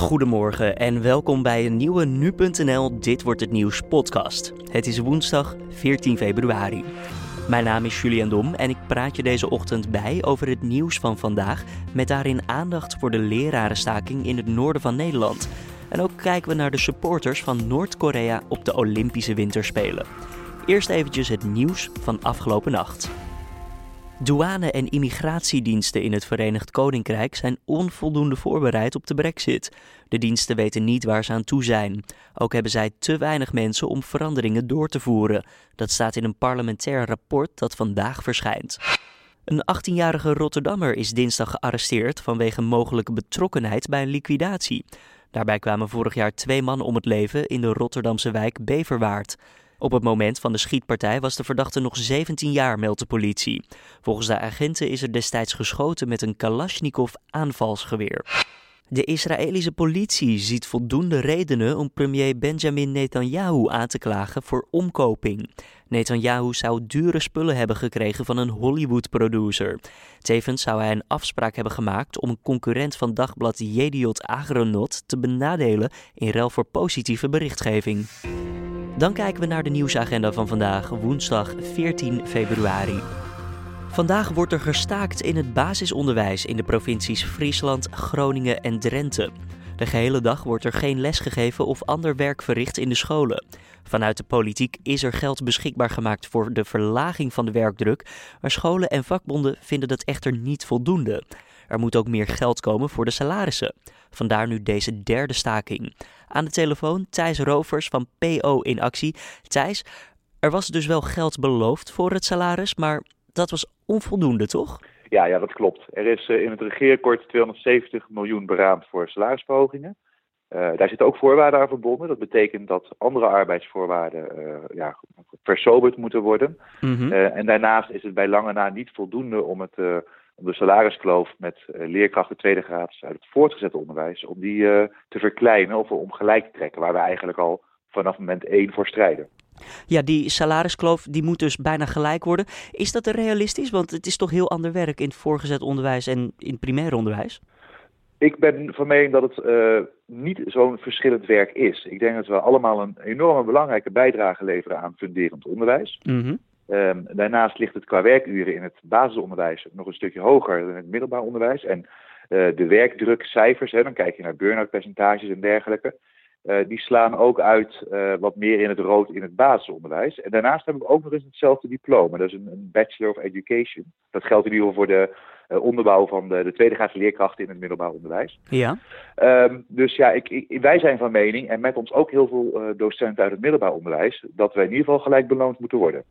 Goedemorgen en welkom bij een nieuwe nu.nl Dit wordt het nieuws podcast. Het is woensdag 14 februari. Mijn naam is Julian Dom en ik praat je deze ochtend bij over het nieuws van vandaag met daarin aandacht voor de lerarenstaking in het noorden van Nederland. En ook kijken we naar de supporters van Noord-Korea op de Olympische Winterspelen. Eerst eventjes het nieuws van afgelopen nacht. Douane- en immigratiediensten in het Verenigd Koninkrijk zijn onvoldoende voorbereid op de Brexit. De diensten weten niet waar ze aan toe zijn. Ook hebben zij te weinig mensen om veranderingen door te voeren. Dat staat in een parlementair rapport dat vandaag verschijnt. Een 18-jarige Rotterdammer is dinsdag gearresteerd vanwege mogelijke betrokkenheid bij een liquidatie. Daarbij kwamen vorig jaar twee mannen om het leven in de Rotterdamse wijk Beverwaard. Op het moment van de schietpartij was de verdachte nog 17 jaar, meldt de politie. Volgens de agenten is er destijds geschoten met een Kalashnikov aanvalsgeweer. De Israëlische politie ziet voldoende redenen om premier Benjamin Netanyahu aan te klagen voor omkoping. Netanyahu zou dure spullen hebben gekregen van een Hollywood-producer. Tevens zou hij een afspraak hebben gemaakt om een concurrent van dagblad Jediot Agronot te benadelen in ruil voor positieve berichtgeving. Dan kijken we naar de nieuwsagenda van vandaag, woensdag 14 februari. Vandaag wordt er gestaakt in het basisonderwijs in de provincies Friesland, Groningen en Drenthe. De gehele dag wordt er geen les gegeven of ander werk verricht in de scholen. Vanuit de politiek is er geld beschikbaar gemaakt voor de verlaging van de werkdruk, maar scholen en vakbonden vinden dat echter niet voldoende. Er moet ook meer geld komen voor de salarissen. Vandaar nu deze derde staking. Aan de telefoon Thijs Rovers van PO in actie. Thijs, er was dus wel geld beloofd voor het salaris, maar dat was onvoldoende, toch? Ja, ja, dat klopt. Er is uh, in het regeerakkoord 270 miljoen beraamd voor salarisverhogingen. Uh, daar zitten ook voorwaarden aan verbonden. Dat betekent dat andere arbeidsvoorwaarden uh, ja, versoberd moeten worden. Mm -hmm. en daarnaast is het bij lange na niet voldoende om het om de salariskloof met uh, leerkrachten tweede graads uit het voortgezet onderwijs, om die uh, te verkleinen of om gelijk te trekken, waar we eigenlijk al vanaf moment één voor strijden. Ja, die salariskloof die moet dus bijna gelijk worden. Is dat realistisch? Want het is toch heel ander werk in het voorgezet onderwijs en in het primair onderwijs? Ik ben van mening dat het uh, niet zo'n verschillend werk is. Ik denk dat we allemaal een enorme belangrijke bijdrage leveren aan funderend onderwijs. Mm -hmm. Um, daarnaast ligt het qua werkuren in het basisonderwijs nog een stukje hoger dan in het middelbaar onderwijs. En uh, de werkdrukcijfers, hè, dan kijk je naar burn-out percentages en dergelijke, uh, die slaan ook uit uh, wat meer in het rood in het basisonderwijs. En daarnaast hebben we ook nog eens hetzelfde diploma. Dat is een, een Bachelor of Education. Dat geldt in ieder geval voor de uh, onderbouw van de, de tweede graadse leerkrachten in het middelbaar onderwijs. Ja. Um, dus ja, ik, ik, wij zijn van mening, en met ons ook heel veel docenten uit het middelbaar onderwijs, dat wij in ieder geval gelijk beloond moeten worden.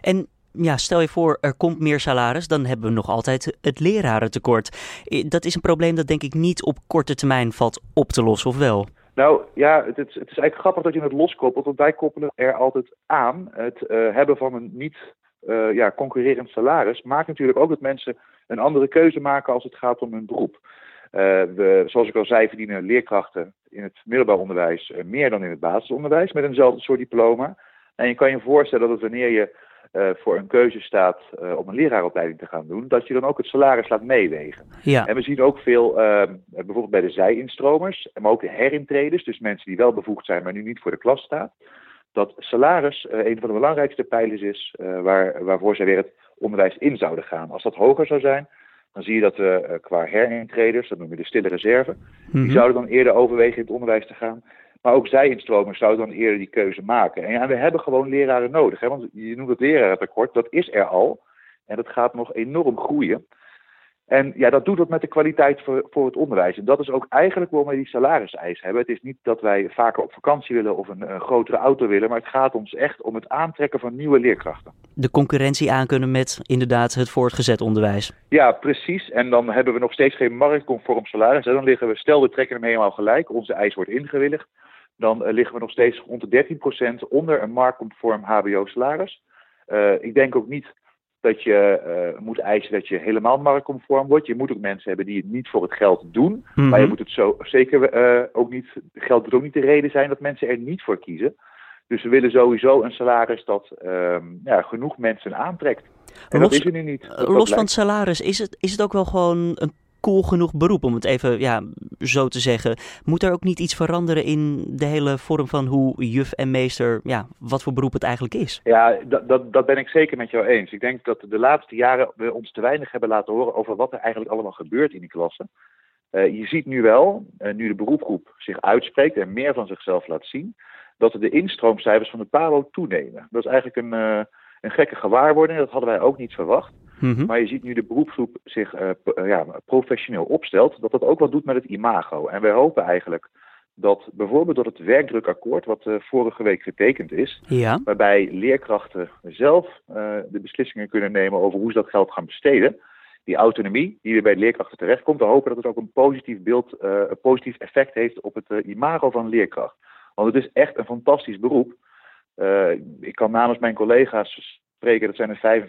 En ja, stel je voor, er komt meer salaris, dan hebben we nog altijd het lerarentekort. Dat is een probleem dat denk ik niet op korte termijn valt op te lossen, of wel? Nou ja, het, het, is eigenlijk grappig dat je het loskoppelt, want wij koppelen er altijd aan het uh, hebben van een niet uh, ja, concurrerend salaris. Maakt natuurlijk ook dat mensen een andere keuze maken als het gaat om hun beroep. Uh, we, zoals ik al zei, verdienen leerkrachten in het middelbaar onderwijs meer dan in het basisonderwijs met eenzelfde soort diploma. En je kan je voorstellen dat wanneer je uh, voor een keuze staat om een leraaropleiding te gaan doen, dat je dan ook het salaris laat meewegen. Ja. En we zien ook veel, bijvoorbeeld bij de zij-instromers, maar ook de herintreders, dus mensen die wel bevoegd zijn, maar nu niet voor de klas staan, dat salaris een van de belangrijkste pijlers is waar, waarvoor zij weer het onderwijs in zouden gaan. Als dat hoger zou zijn, dan zie je dat we qua herintreders, dat noemen we de stille reserve, mm -hmm. die zouden dan eerder overwegen in het onderwijs te gaan. Maar ook zij-instromers zouden dan eerder die keuze maken. En ja, we hebben gewoon leraren nodig. Hè? Want je noemt het lerarentekort, dat is er al. En dat gaat nog enorm groeien. En ja, dat doet wat met de kwaliteit voor, voor het onderwijs. En dat is ook eigenlijk waarom we die salariseis hebben. Het is niet dat wij vaker op vakantie willen of een, een, grotere auto willen, maar het gaat ons echt om het aantrekken van nieuwe leerkrachten. De concurrentie aankunnen met inderdaad het voortgezet onderwijs. Ja, precies. En dan hebben we nog steeds geen marktconform salaris. En dan liggen we, stel we trekken hem helemaal gelijk, onze eis wordt ingewilligd, dan uh, liggen we nog steeds rond de 13% onder een marktconform HBO-salaris. Uh, ik denk ook niet dat je uh, moet eisen dat je helemaal marktconform wordt. Je moet ook mensen hebben die het niet voor het geld doen. Mm -hmm. Maar je moet het zo zeker uh, ook niet. Geld moet ook niet de reden zijn dat mensen er niet voor kiezen. Dus we willen sowieso een salaris dat uh, ja, genoeg mensen aantrekt. En los, dat is er nu niet. los van het salaris, is het, is het ook wel gewoon een cool genoeg beroep, om het even ja, zo te zeggen. Moet er ook niet iets veranderen in de hele vorm van hoe juf en meester, ja, wat voor beroep het eigenlijk is? Ja, dat, dat, dat ben ik zeker met jou eens. Ik denk dat de laatste jaren we ons te weinig hebben laten horen over wat er eigenlijk allemaal gebeurt in die klassen. Uh, je ziet nu wel, uh, nu de beroepgroep zich uitspreekt en meer van zichzelf laat zien, dat de instroomcijfers van de PABO toenemen. Dat is eigenlijk een, uh, een gekke gewaarwording, dat hadden wij ook niet verwacht. Mm-hmm. Maar je ziet nu de beroepsgroep zich ja, professioneel opstelt, dat dat ook wat doet met het imago. En wij hopen eigenlijk dat bijvoorbeeld door het werkdrukakkoord, wat vorige week getekend is, ja. waarbij leerkrachten zelf de beslissingen kunnen nemen over hoe ze dat geld gaan besteden, die autonomie die er bij de leerkrachten terechtkomt, we hopen dat het ook een positief beeld, uh, een positief effect heeft op het imago van leerkracht. Want het is echt een fantastisch beroep. Ik kan namens mijn collega's dat zijn er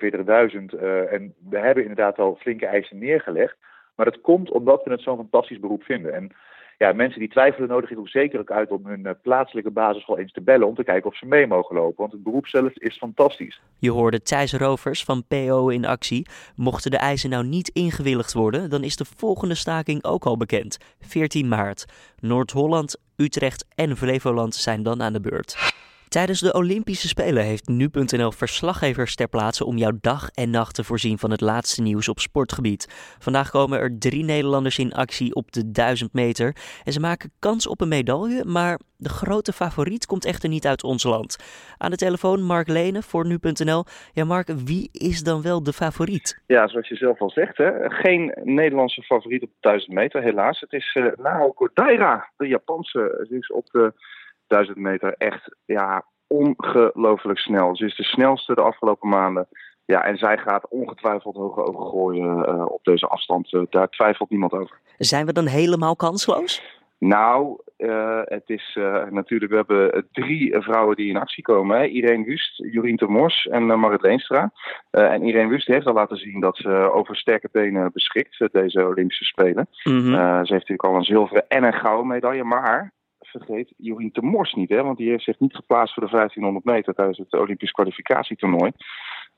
45.000 en we hebben inderdaad al flinke eisen neergelegd. Maar dat komt omdat we het zo'n fantastisch beroep vinden. En ja, mensen die twijfelen nodig ik ook zeker ook uit om hun uh, plaatselijke basisschool eens te bellen om te kijken of ze mee mogen lopen. Want het beroep zelf is fantastisch. Je hoorde Thijs Rovers van PO in actie. Mochten de eisen nou niet ingewilligd worden, dan is de volgende staking ook al bekend. 14 maart. Noord-Holland, Utrecht en Flevoland zijn dan aan de beurt. Tijdens de Olympische Spelen heeft nu.nl verslaggevers ter plaatse om jouw dag en nacht te voorzien van het laatste nieuws op sportgebied. Vandaag komen er drie Nederlanders in actie op de 1000 meter en ze maken kans op een medaille, maar de grote favoriet komt echter niet uit ons land. Aan de telefoon Mark Lenen voor nu.nl. Ja Mark, wie is dan wel de favoriet? Ja, zoals je zelf al zegt, hè? geen Nederlandse favoriet op de 1000 meter helaas. Het is uh, Naoko Daira, de Japanse. Is op de 1000 meter echt ja, ongelooflijk snel. Ze is de snelste de afgelopen maanden. Ja, en zij gaat ongetwijfeld hoge ogen gooien uh, op deze afstand. Uh, daar twijfelt niemand over. Zijn we dan helemaal kansloos? Nou, uh, het is natuurlijk, we hebben drie vrouwen die in actie komen. Hè. Irene Wust, Jorien Mors en Marit Leenstra. en Irene Wust heeft al laten zien dat ze over sterke benen beschikt, deze Olympische Spelen. Mm-hmm. ze heeft natuurlijk al een zilveren en een gouden medaille, maar vergeet Jorien de Mors niet, hè, want die heeft zich niet geplaatst voor de 1500 meter tijdens het Olympisch kwalificatietoernooi.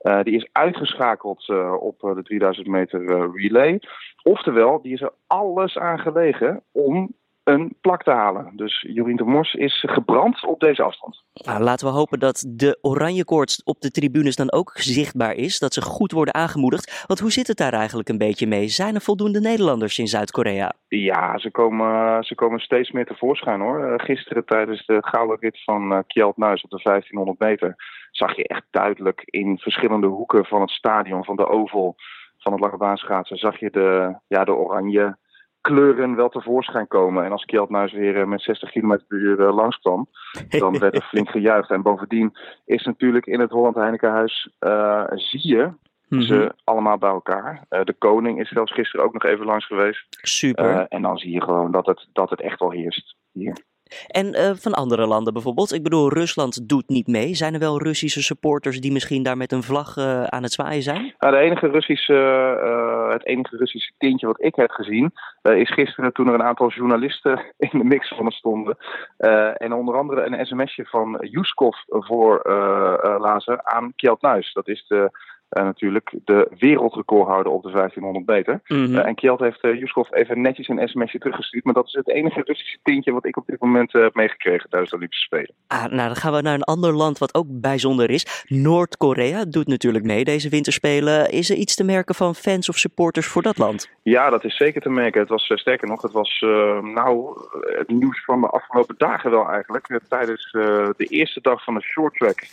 Uh, die is uitgeschakeld uh, op de 3000 meter uh, relay. Oftewel, die is er alles aan gelegen om een plak te halen. Dus Jorien de Mors is gebrand op deze afstand. Nou, laten we hopen dat de oranje koorts op de tribunes dan ook zichtbaar is. Dat ze goed worden aangemoedigd. Want hoe zit het daar eigenlijk een beetje mee? Zijn er voldoende Nederlanders in Zuid-Korea? Ja, ze komen, ze komen steeds meer tevoorschijn hoor. Eh, gisteren tijdens de gouden rit van uh, Kjeld Nuis op de 1500 meter... zag je echt duidelijk in verschillende hoeken van het stadion, van de oval... van het lange baanschaatsen, zag je de, ja, de oranje kleuren wel tevoorschijn komen. En als Kjeldnuis weer eh, met 60 km per uur uh, langskwam, dan werd er flink gejuicht. En bovendien is natuurlijk in het Holland Heinekenhuis, uh, zie je mm-hmm. ze allemaal bij elkaar. Uh, de koning is zelfs gisteren ook nog even langs geweest. Super. en dan zie je gewoon dat het, dat het echt wel heerst hier. En van andere landen bijvoorbeeld. Ik bedoel, Rusland doet niet mee. Zijn er wel Russische supporters die misschien daar met een vlag aan het zwaaien zijn? Nou, de enige Russische, het enige Russische tintje wat ik heb gezien... is gisteren toen er een aantal journalisten in de mix van stonden. en onder andere een sms'je van Yuskov voor lazen aan Kjeld Nuis. Dat is de uh, natuurlijk de wereldrecordhouder op de 1500 meter. Mm-hmm. Uh, en Kjeld heeft uh, Juskov even netjes een sms'je teruggestuurd. Maar dat is het enige Russische tintje wat ik op dit moment heb meegekregen tijdens de Olympische Spelen. Ah, nou, dan gaan we naar een ander land wat ook bijzonder is. Noord-Korea doet natuurlijk mee deze winterspelen. Is er iets te merken van fans of supporters voor dat land? Ja, dat is zeker te merken. Het was sterker nog, het was nou het nieuws van de afgelopen dagen wel eigenlijk. tijdens de eerste dag van de short track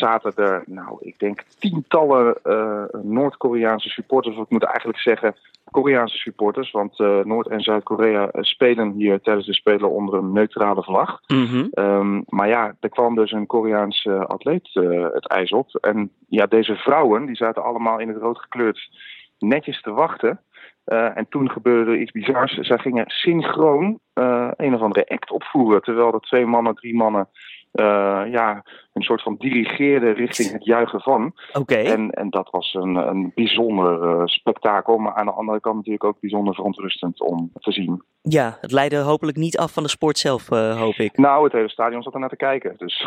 zaten er, nou, ik denk tientallen uh, Noord-Koreaanse supporters. Of ik moet eigenlijk zeggen Koreaanse supporters. Want uh, Noord- en Zuid-Korea spelen hier tijdens de Spelen onder een neutrale vlag. Mm-hmm. Um, maar ja, er kwam dus een Koreaanse atleet uh, het ijs op. En ja, deze vrouwen, die zaten allemaal in het rood gekleurd netjes te wachten. Uh, en toen gebeurde er iets bizars. Zij gingen synchroon uh, een of andere act opvoeren. Terwijl er twee mannen, drie mannen ja, een soort van dirigeerde richting het juichen van. En, en dat was een, een bijzonder spektakel, maar aan de andere kant natuurlijk ook bijzonder verontrustend om te zien. Ja, het leidde hopelijk niet af van de sport zelf, hoop ik. Nou, het hele stadion zat er naar te kijken. Dus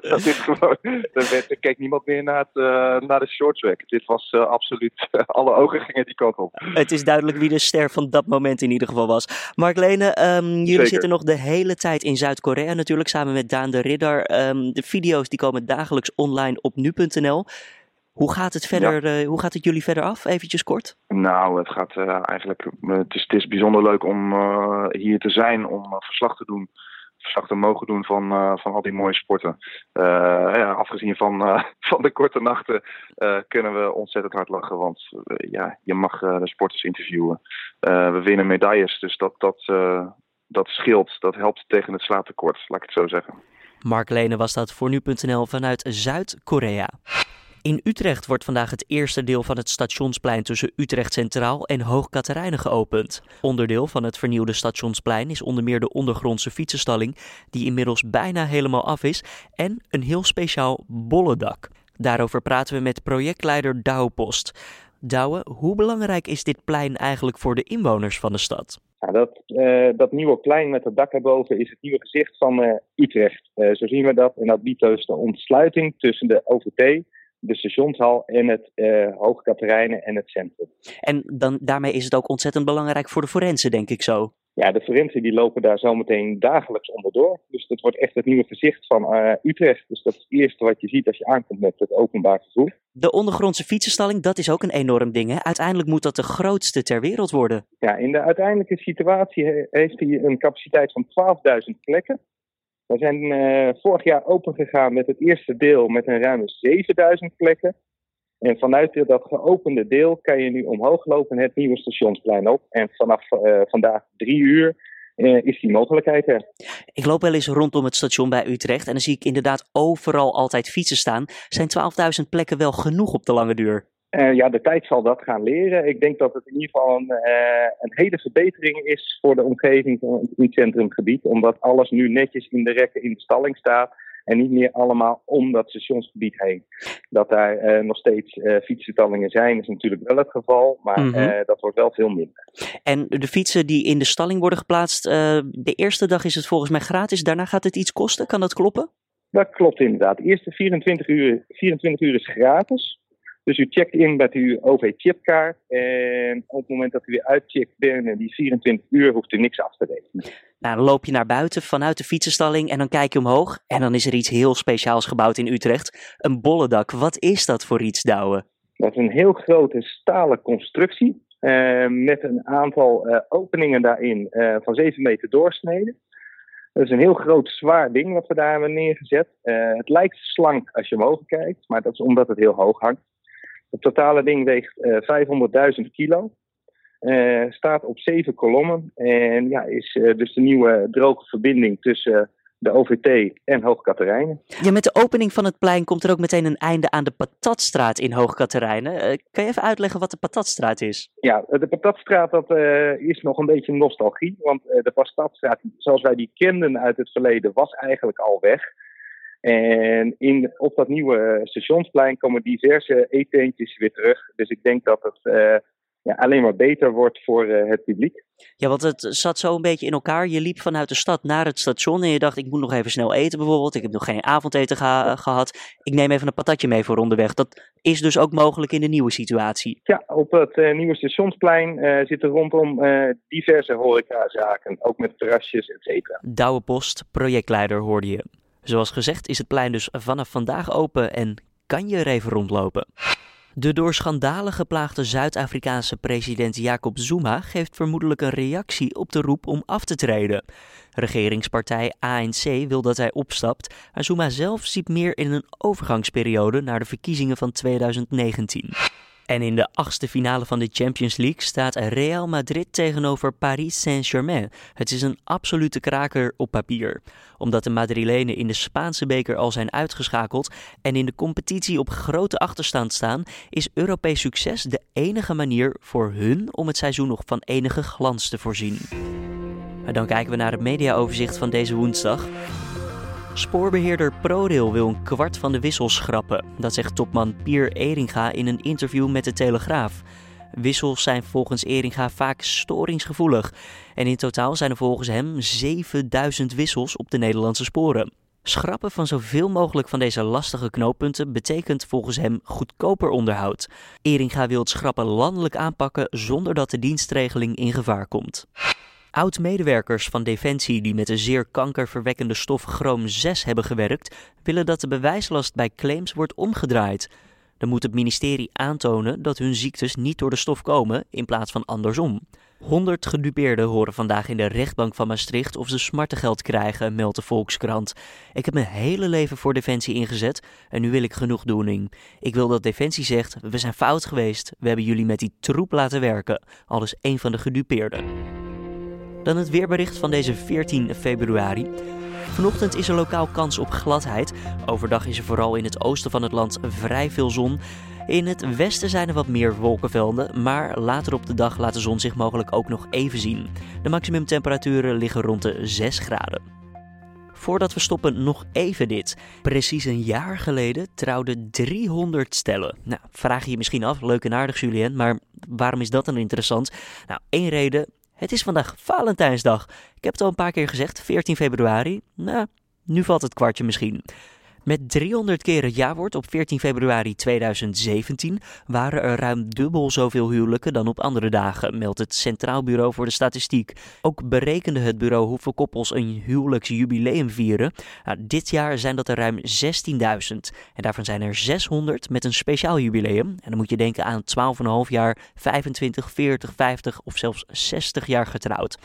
dat is gewoon, er keek niemand meer naar, het, naar de shorttrack. Dit was absoluut, alle ogen gingen die kant op. Het is duidelijk wie de ster van dat moment in ieder geval was. Mark Lene, um, jullie zitten nog de hele tijd in Zuid-Korea natuurlijk, samen met Daan de Ridder. Um, de video's die komen dagelijks online op nu.nl. Hoe gaat het verder? Ja. Uh, hoe gaat het jullie verder af? Eventjes kort. Nou, het gaat uh, eigenlijk. Het is, het is bijzonder leuk om hier te zijn, om verslag te doen verslag te mogen doen van, van al die mooie sporten. Ja, afgezien van, van de korte nachten kunnen we ontzettend hard lachen. Want ja, je mag de sporters interviewen. we winnen medailles, dus dat, dat, dat scheelt. Dat helpt tegen het slaaptekort, laat ik het zo zeggen. Mark Lene was dat voor nu.nl vanuit Zuid-Korea. In Utrecht wordt vandaag het eerste deel van het stationsplein tussen Utrecht Centraal en Hoog Katerijnen geopend. Onderdeel van het vernieuwde stationsplein is onder meer de ondergrondse fietsenstalling, die inmiddels bijna helemaal af is, en een heel speciaal bollendak. Daarover praten we met projectleider Douwe Post. Douwe, hoe belangrijk is dit plein eigenlijk voor de inwoners van de stad? Ja, dat, uh, dat nieuwe plein met het dak erboven is het nieuwe gezicht van uh, Utrecht. Uh, zo zien we dat. En dat biedt dus de ontsluiting tussen de OVT de stationshal en het uh, Hoge Katerijnen en het centrum. En dan, daarmee is het ook ontzettend belangrijk voor de forensen, denk ik zo. Ja, de forensen die lopen daar zometeen dagelijks onderdoor. Dus dat wordt echt het nieuwe gezicht van uh, Utrecht. Dus dat is het eerste wat je ziet als je aankomt met het openbaar vervoer. De ondergrondse fietsenstalling, dat is ook een enorm ding. Hè? Uiteindelijk moet dat de grootste ter wereld worden. Ja, in de uiteindelijke situatie heeft hij een capaciteit van 12.000 plekken. We zijn uh, vorig jaar open gegaan met het eerste deel met een ruime 7000 plekken. En vanuit dat geopende deel kan je nu omhoog lopen het nieuwe stationsplein op. En vanaf uh, vandaag drie uur uh, is die mogelijkheid er. Ik loop wel eens rondom het station bij Utrecht en dan zie ik inderdaad overal altijd fietsen staan. Zijn 12.000 plekken wel genoeg op de lange duur? Uh, ja, de tijd zal dat gaan leren. Ik denk dat het in ieder geval een, uh, een hele verbetering is voor de omgeving van het centrumgebied. Omdat alles nu netjes in de rekken in de stalling staat. En niet meer allemaal om dat stationsgebied heen. Dat daar uh, nog steeds fietsenstallingen zijn, is natuurlijk wel het geval. Maar mm -hmm. dat wordt wel veel minder. En de fietsen die in de stalling worden geplaatst, de eerste dag is het volgens mij gratis. Daarna gaat het iets kosten. Kan dat kloppen? Dat klopt inderdaad. De eerste 24 uur, 24 uur is gratis. Dus u checkt in met uw OV-chipkaart en op het moment dat u weer uitcheckt binnen die 24 uur hoeft u niks af te rekenen. Nou, dan loop je naar buiten vanuit de fietsenstalling en dan kijk je omhoog en dan is er iets heel speciaals gebouwd in Utrecht. Een bollendak. Wat is dat voor iets, Douwe? Dat is een heel grote stalen constructie uh, met een aantal uh, openingen daarin uh, van 7 meter doorsneden. Dat is een heel groot, zwaar ding wat we daar hebben neergezet. het lijkt slank als je omhoog kijkt, maar dat is omdat het heel hoog hangt. Het totale ding weegt uh, 500.000 kilo. Uh, staat op zeven kolommen en ja, is uh, dus de nieuwe droge verbinding tussen de OVT en Hoogkaterijnen. Ja, met de opening van het plein komt er ook meteen een einde aan de Patatstraat in Hoogkaterijnen. Kan je even uitleggen wat de Patatstraat is? Ja, de Patatstraat dat, is nog een beetje nostalgie. Want de Patatstraat, zoals wij die kenden uit het verleden, was eigenlijk al weg. En in, op dat nieuwe stationsplein komen diverse eetentjes weer terug. Dus ik denk dat het uh, ja, alleen maar beter wordt voor uh, het publiek. Ja, want het zat zo een beetje in elkaar. Je liep vanuit de stad naar het station en je dacht, ik moet nog even snel eten bijvoorbeeld. Ik heb nog geen avondeten ge gehad. Ik neem even een patatje mee voor onderweg. Dat is dus ook mogelijk in de nieuwe situatie. Ja, op het uh, nieuwe stationsplein uh, zitten rondom diverse horecazaken. Ook met terrasjes, et cetera. Douwe Post, projectleider, hoorde je. Zoals gezegd is het plein dus vanaf vandaag open en kan je er even rondlopen. De door schandalen geplaagde Zuid-Afrikaanse president Jacob Zuma geeft vermoedelijk een reactie op de roep om af te treden. Regeringspartij ANC wil dat hij opstapt, maar Zuma zelf ziet meer in een overgangsperiode naar de verkiezingen van 2019. En in de achtste finale van de Champions League staat Real Madrid tegenover Paris Saint-Germain. Het is een absolute kraker op papier. Omdat de Madrilenen in de Spaanse beker al zijn uitgeschakeld en in de competitie op grote achterstand staan, is Europees succes de enige manier voor hun om het seizoen nog van enige glans te voorzien. Dan kijken we naar het mediaoverzicht van deze woensdag. Spoorbeheerder ProRail wil een kwart van de wissels schrappen. Dat zegt topman Pier Eringa in een interview met de Telegraaf. Wissels zijn volgens Eringa vaak storingsgevoelig. En in totaal zijn er volgens hem 7000 wissels op de Nederlandse sporen. Schrappen van zoveel mogelijk van deze lastige knooppunten betekent volgens hem goedkoper onderhoud. Eringa wil het schrappen landelijk aanpakken zonder dat de dienstregeling in gevaar komt. Oud-medewerkers van Defensie die met de zeer kankerverwekkende stof chroom 6 hebben gewerkt, willen dat de bewijslast bij claims wordt omgedraaid. Dan moet het ministerie aantonen dat hun ziektes niet door de stof komen, in plaats van andersom. 100 gedupeerden horen vandaag in de rechtbank van Maastricht of ze smartengeld krijgen, meldt de Volkskrant. Ik heb mijn hele leven voor Defensie ingezet en nu wil ik genoegdoening. Ik wil dat Defensie zegt: we zijn fout geweest, we hebben jullie met die troep laten werken. Alles een van de gedupeerden. Dan het weerbericht van deze 14 februari. Vanochtend is er lokaal kans op gladheid. Overdag is er vooral in het oosten van het land vrij veel zon. In het westen zijn er wat meer wolkenvelden, maar later op de dag laat de zon zich mogelijk ook nog even zien. De maximumtemperaturen liggen rond de 6 graden. Voordat we stoppen, nog even dit. Precies een jaar geleden trouwden 300 stellen. Nou, vraag je je misschien af, leuk en aardig Julien, maar waarom is dat dan interessant? Nou, één reden, het is vandaag Valentijnsdag. Ik heb het al een paar keer gezegd, 14 februari. Nou, nu valt het kwartje misschien. Met 300 keer het jaarwoord op 14 februari 2017 waren er ruim dubbel zoveel huwelijken dan op andere dagen, meldt het Centraal Bureau voor de Statistiek. Ook berekende het bureau hoeveel koppels een huwelijksjubileum vieren. Nou, dit jaar zijn dat er ruim 16.000 en daarvan zijn er 600 met een speciaal jubileum. En dan moet je denken aan 12,5 jaar, 25, 40, 50 of zelfs 60 jaar getrouwd.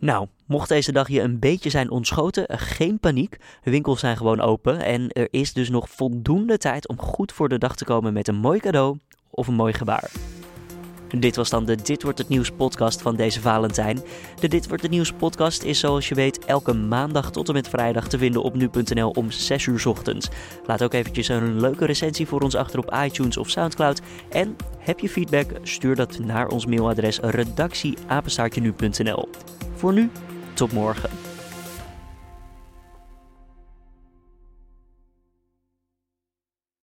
Nou, mocht deze dag je een beetje zijn ontschoten, eh, geen paniek. Winkels zijn gewoon open en er is dus nog voldoende tijd om goed voor de dag te komen met een mooi cadeau of een mooi gebaar. Dit was dan de Dit wordt het nieuws podcast van deze Valentijn. De Dit wordt het nieuws podcast is zoals je weet elke maandag tot en met vrijdag te vinden op nu.nl om 6 uur ochtends. Laat ook eventjes een leuke recensie voor ons achter op iTunes of Soundcloud. En heb je feedback, stuur dat naar ons mailadres redactieapenstaartje nu.nl. Voor nu, tot morgen.